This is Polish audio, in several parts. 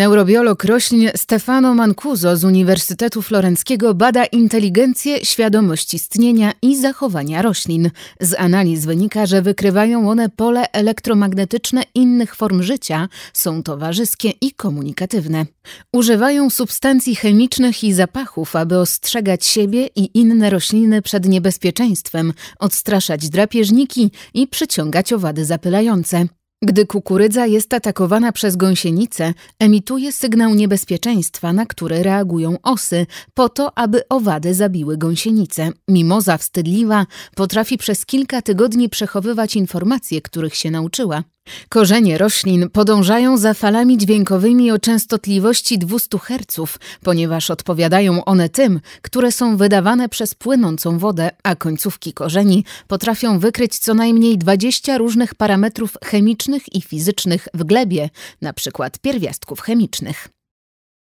Neurobiolog roślin Stefano Mancuso z Uniwersytetu Florenckiego bada inteligencję, świadomość istnienia i zachowania roślin. Z analiz wynika, że wykrywają one pole elektromagnetyczne innych form życia, są towarzyskie i komunikatywne. Używają substancji chemicznych i zapachów, aby ostrzegać siebie i inne rośliny przed niebezpieczeństwem, odstraszać drapieżniki i przyciągać owady zapylające. Gdy kukurydza jest atakowana przez gąsienicę, emituje sygnał niebezpieczeństwa, na który reagują osy, po to, aby owady zabiły gąsienicę. Mimoza wstydliwa potrafi przez kilka tygodni przechowywać informacje, których się nauczyła. Korzenie roślin podążają za falami dźwiękowymi o częstotliwości 200 Hz, ponieważ odpowiadają one tym, które są wydawane przez płynącą wodę, a końcówki korzeni potrafią wykryć co najmniej 20 różnych parametrów chemicznych i fizycznych w glebie, np. pierwiastków chemicznych.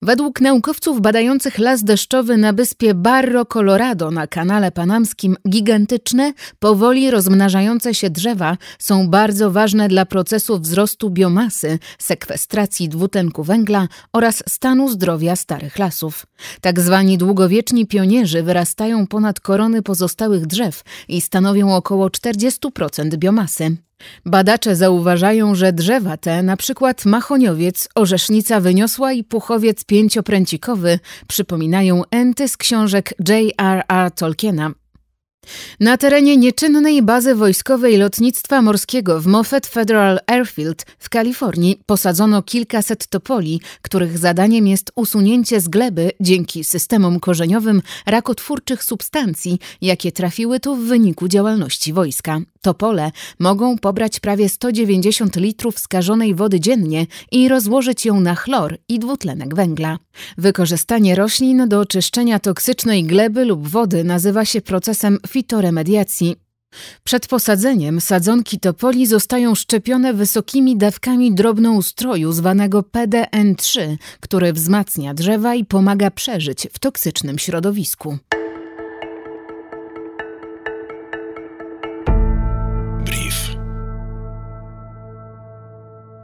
Według naukowców badających las deszczowy na wyspie Barro Colorado na kanale panamskim gigantyczne, powoli rozmnażające się drzewa są bardzo ważne dla procesu wzrostu biomasy, sekwestracji dwutlenku węgla oraz stanu zdrowia starych lasów. Tak zwani długowieczni pionierzy wyrastają ponad korony pozostałych drzew i stanowią około 40% biomasy. Badacze zauważają, że drzewa te, na przykład machoniowiec, orzesznica wyniosła i puchowiec pięciopręcikowy, przypominają enty z książek J.R.R. Tolkiena. Na terenie nieczynnej bazy wojskowej lotnictwa morskiego w Moffett Federal Airfield w Kalifornii posadzono kilkaset topoli, których zadaniem jest usunięcie z gleby dzięki systemom korzeniowym rakotwórczych substancji, jakie trafiły tu w wyniku działalności wojska. Topole mogą pobrać prawie 190 litrów skażonej wody dziennie i rozłożyć ją na chlor i dwutlenek węgla. Wykorzystanie roślin do czyszczenia toksycznej gleby lub wody nazywa się procesem fitoremediacji. Przed posadzeniem sadzonki topoli zostają szczepione wysokimi dawkami drobnoustroju zwanego PDN3, który wzmacnia drzewa i pomaga przeżyć w toksycznym środowisku.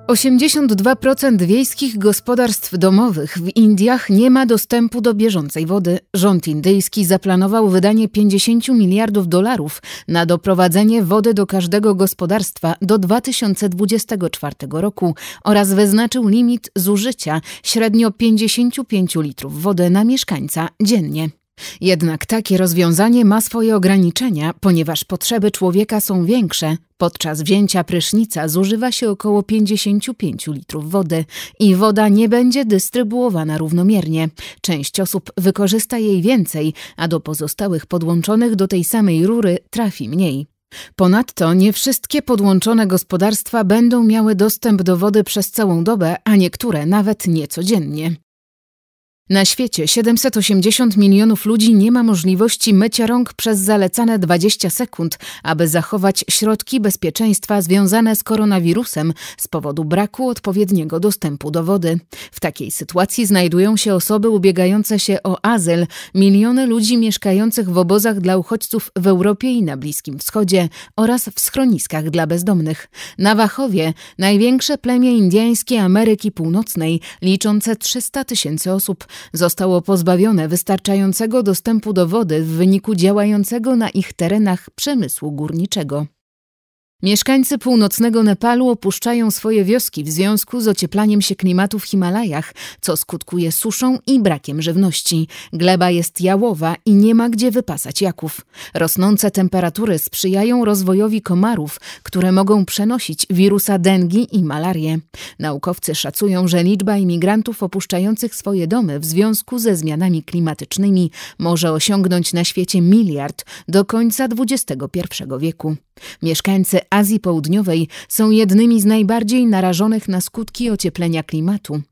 82% wiejskich gospodarstw domowych w Indiach nie ma dostępu do bieżącej wody. Rząd indyjski zaplanował wydanie 50 miliardów dolarów na doprowadzenie wody do każdego gospodarstwa do 2024 roku oraz wyznaczył limit zużycia średnio 55 litrów wody na mieszkańca dziennie. Jednak takie rozwiązanie ma swoje ograniczenia, ponieważ potrzeby człowieka są większe. Podczas wzięcia prysznica zużywa się około 55 litrów wody i woda nie będzie dystrybuowana równomiernie. Część osób wykorzysta jej więcej, a do pozostałych podłączonych do tej samej rury trafi mniej. Ponadto nie wszystkie podłączone gospodarstwa będą miały dostęp do wody przez całą dobę, a niektóre nawet niecodziennie. Na świecie 780 milionów ludzi nie ma możliwości mycia rąk przez zalecane 20 sekund, aby zachować środki bezpieczeństwa związane z koronawirusem z powodu braku odpowiedniego dostępu do wody. W takiej sytuacji znajdują się osoby ubiegające się o azyl, miliony ludzi mieszkających w obozach dla uchodźców w Europie i na Bliskim Wschodzie oraz w schroniskach dla bezdomnych. Nawachowie, największe plemię indyjskie Ameryki Północnej, liczące 300 tysięcy osób, zostało pozbawione wystarczającego dostępu do wody w wyniku działającego na ich terenach przemysłu górniczego. Mieszkańcy północnego Nepalu opuszczają swoje wioski w związku z ocieplaniem się klimatu w Himalajach, co skutkuje suszą i brakiem żywności. Gleba jest jałowa i nie ma gdzie wypasać jaków. Rosnące temperatury sprzyjają rozwojowi komarów, które mogą przenosić wirusa dengi i malarię. Naukowcy szacują, że liczba imigrantów opuszczających swoje domy w związku ze zmianami klimatycznymi może osiągnąć na świecie miliard do końca XXI wieku. Mieszkańcy Azji Południowej są jednymi z najbardziej narażonych na skutki ocieplenia klimatu.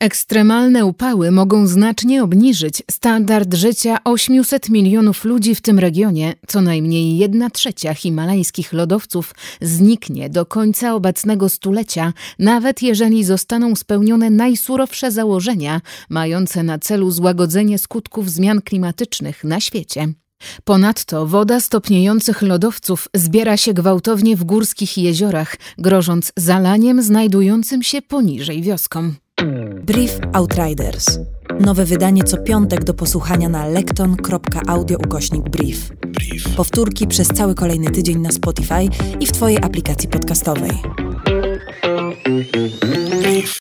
Ekstremalne upały mogą znacznie obniżyć standard życia 800 milionów ludzi w tym regionie. Co najmniej jedna trzecia himalajskich lodowców zniknie do końca obecnego stulecia, nawet jeżeli zostaną spełnione najsurowsze założenia mające na celu złagodzenie skutków zmian klimatycznych na świecie. Ponadto woda stopniejących lodowców zbiera się gwałtownie w górskich jeziorach, grożąc zalaniem znajdującym się poniżej wioskom. Brief Outriders. Nowe wydanie co piątek do posłuchania na lekton.audio ukośnik brief. brief. Powtórki przez cały kolejny tydzień na Spotify i w Twojej aplikacji podcastowej.